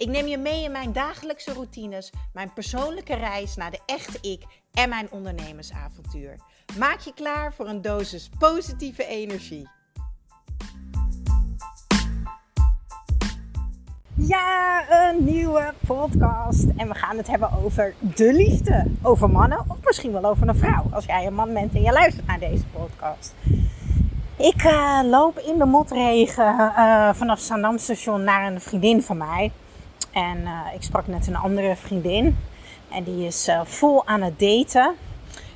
Ik neem je mee in mijn dagelijkse routines, mijn persoonlijke reis naar de echte ik en mijn ondernemersavontuur. Maak je klaar voor een dosis positieve energie. Ja, een nieuwe podcast. En we gaan het hebben over de liefde. Over mannen of misschien wel over een vrouw. Als jij een man bent en je luistert naar deze podcast. Ik uh, loop in de motregen uh, vanaf Zandam station naar een vriendin van mij. En uh, ik sprak net een andere vriendin. En die is vol aan het daten.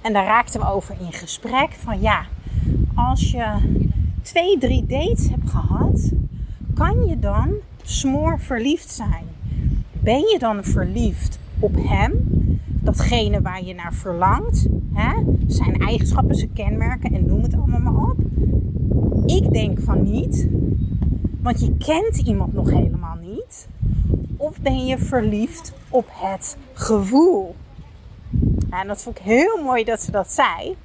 En daar raakten we over in gesprek. Van ja, als je twee, drie dates hebt gehad, kan je dan smoor verliefd zijn? Ben je dan verliefd op hem? Datgene waar je naar verlangt? Hè? Zijn eigenschappen, zijn kenmerken en noem het allemaal maar op. Ik denk van niet, want je kent iemand nog helemaal niet. Of ben je verliefd op het gevoel? En dat vond ik heel mooi dat ze dat zei.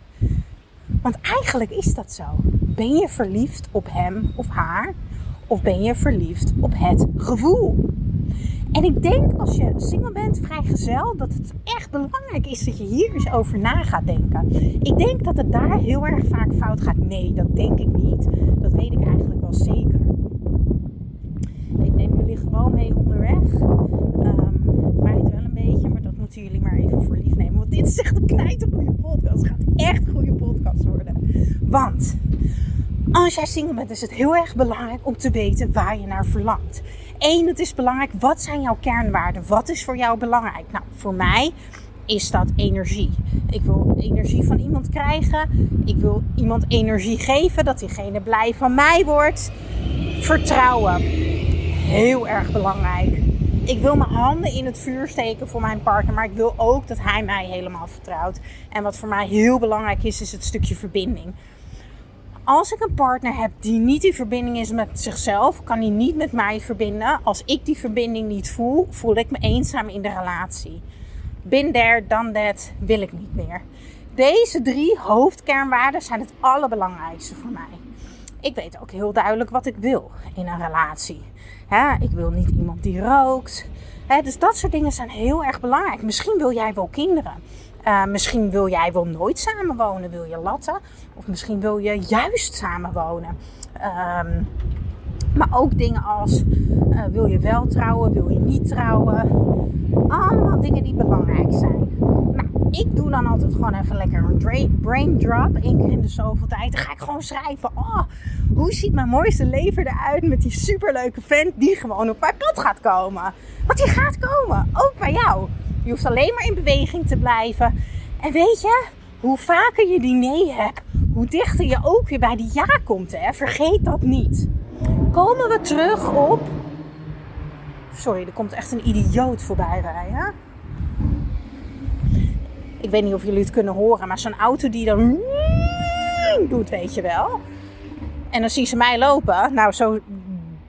Want eigenlijk is dat zo. Ben je verliefd op hem of haar? Of ben je verliefd op het gevoel? En ik denk als je single bent, vrijgezel, dat het echt belangrijk is dat je hier eens over na gaat denken. Ik denk dat het daar heel erg vaak fout gaat. Nee, dat denk ik niet. Dat weet ik eigenlijk wel zeker. Gewoon mee onderweg. Um, het waait wel een beetje, maar dat moeten jullie maar even voor lief nemen. Want dit is echt een knijtergoede podcast. Het gaat echt goede podcast worden. Want als jij single bent, is het heel erg belangrijk om te weten waar je naar verlangt. Eén, het is belangrijk, wat zijn jouw kernwaarden? Wat is voor jou belangrijk? Nou, voor mij is dat energie. Ik wil energie van iemand krijgen. Ik wil iemand energie geven, dat diegene blij van mij wordt. Vertrouwen. Heel erg belangrijk. Ik wil mijn handen in het vuur steken voor mijn partner, maar ik wil ook dat hij mij helemaal vertrouwt. En wat voor mij heel belangrijk is, is het stukje verbinding als ik een partner heb die niet die verbinding is met zichzelf, kan hij niet met mij verbinden. Als ik die verbinding niet voel, voel ik me eenzaam in de relatie. Bin there, done that, wil ik niet meer. Deze drie hoofdkernwaarden zijn het allerbelangrijkste voor mij. Ik weet ook heel duidelijk wat ik wil in een relatie. ik wil niet iemand die rookt. dus dat soort dingen zijn heel erg belangrijk. Misschien wil jij wel kinderen. Uh, misschien wil jij wel nooit samenwonen, wil je latten. Of misschien wil je juist samenwonen. Um, maar ook dingen als uh, wil je wel trouwen, wil je niet trouwen. Allemaal dingen die belangrijk zijn. Ik doe dan altijd gewoon even lekker een brain drop. Eén keer in de zoveel tijd. Dan ga ik gewoon schrijven. Oh, hoe ziet mijn mooiste leven eruit met die superleuke vent die gewoon op mijn pad gaat komen. Want die gaat komen. Ook bij jou. Je hoeft alleen maar in beweging te blijven. En weet je, hoe vaker je die nee hebt, hoe dichter je ook weer bij die ja komt. Hè? Vergeet dat niet. Komen we terug op. Sorry, er komt echt een idioot voorbij rijden. Ik weet niet of jullie het kunnen horen, maar zo'n auto die dan doet, weet je wel. En dan zien ze mij lopen. Nou, zo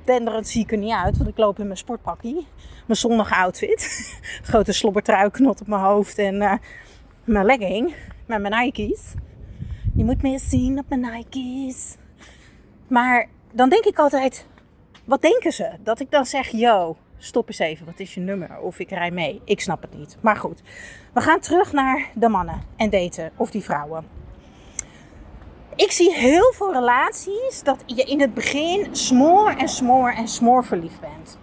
denderend zie ik er niet uit, want ik loop in mijn sportpakkie. Mijn zonnige outfit. Grote slobbertrui, knot op mijn hoofd en uh, mijn legging met mijn Nike's. Je moet me zien op mijn Nike's. Maar dan denk ik altijd, wat denken ze? Dat ik dan zeg, yo, stop eens even, wat is je nummer? Of ik rij mee. Ik snap het niet. Maar goed, we gaan terug naar de mannen en daten of die vrouwen. Ik zie heel veel relaties dat je in het begin smoor en smoor en smoor verliefd bent.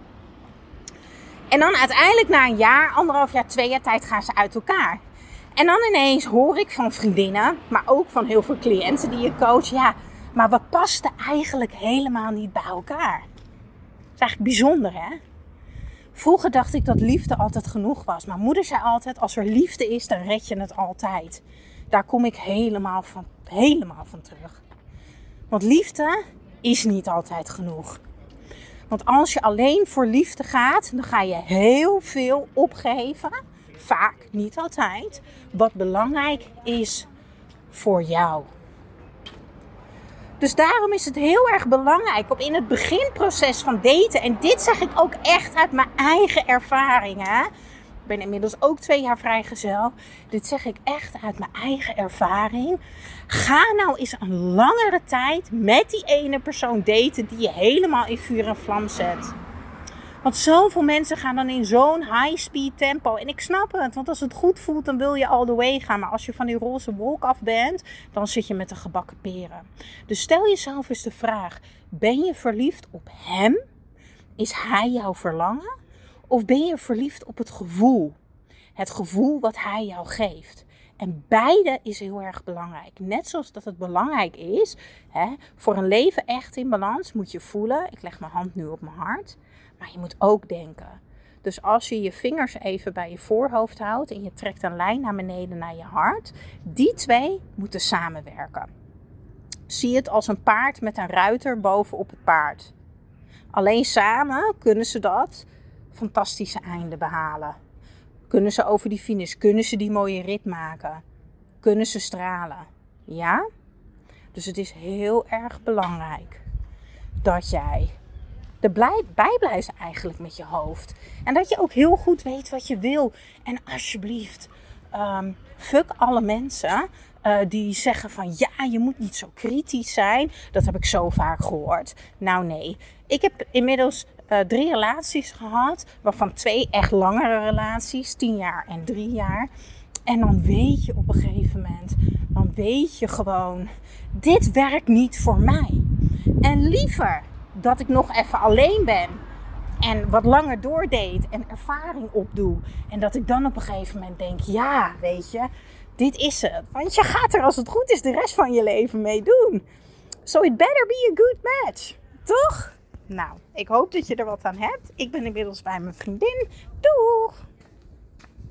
En dan uiteindelijk na een jaar, anderhalf jaar, twee jaar tijd gaan ze uit elkaar. En dan ineens hoor ik van vriendinnen, maar ook van heel veel cliënten die je coach, ja, maar we pasten eigenlijk helemaal niet bij elkaar. Dat is eigenlijk bijzonder, hè? Vroeger dacht ik dat liefde altijd genoeg was. Maar moeder zei altijd: als er liefde is, dan red je het altijd. Daar kom ik helemaal van, helemaal van terug. Want liefde is niet altijd genoeg. Want als je alleen voor liefde gaat, dan ga je heel veel opgeven vaak, niet altijd, wat belangrijk is voor jou. Dus daarom is het heel erg belangrijk om in het beginproces van daten, en dit zeg ik ook echt uit mijn eigen ervaring, hè. Ik ben inmiddels ook twee jaar vrijgezel. Dit zeg ik echt uit mijn eigen ervaring. Ga nou eens een langere tijd met die ene persoon daten die je helemaal in vuur en vlam zet. Want zoveel mensen gaan dan in zo'n high speed tempo. En ik snap het, want als het goed voelt, dan wil je all the way gaan. Maar als je van die roze wolk af bent, dan zit je met de gebakken peren. Dus stel jezelf eens de vraag: ben je verliefd op hem? Is hij jouw verlangen? Of ben je verliefd op het gevoel? Het gevoel wat hij jou geeft. En beide is heel erg belangrijk. Net zoals dat het belangrijk is, hè, voor een leven echt in balans moet je voelen. Ik leg mijn hand nu op mijn hart. Maar je moet ook denken. Dus als je je vingers even bij je voorhoofd houdt en je trekt een lijn naar beneden naar je hart, die twee moeten samenwerken. Zie het als een paard met een ruiter bovenop het paard. Alleen samen kunnen ze dat fantastische einde behalen. Kunnen ze over die finish, kunnen ze die mooie rit maken, kunnen ze stralen. Ja? Dus het is heel erg belangrijk dat jij er blij, bij blijft eigenlijk met je hoofd. En dat je ook heel goed weet wat je wil. En alsjeblieft, um, fuck alle mensen uh, die zeggen van ja, je moet niet zo kritisch zijn. Dat heb ik zo vaak gehoord. Nou nee, ik heb inmiddels uh, drie relaties gehad, waarvan twee echt langere relaties, tien jaar en drie jaar. En dan weet je op een gegeven moment, dan weet je gewoon, dit werkt niet voor mij. En liever dat ik nog even alleen ben en wat langer doordeed en ervaring opdoe. En dat ik dan op een gegeven moment denk, ja, weet je, dit is het. Want je gaat er als het goed is de rest van je leven mee doen. So it better be a good match. Toch? Nou, ik hoop dat je er wat aan hebt. Ik ben inmiddels bij mijn vriendin. Doeg!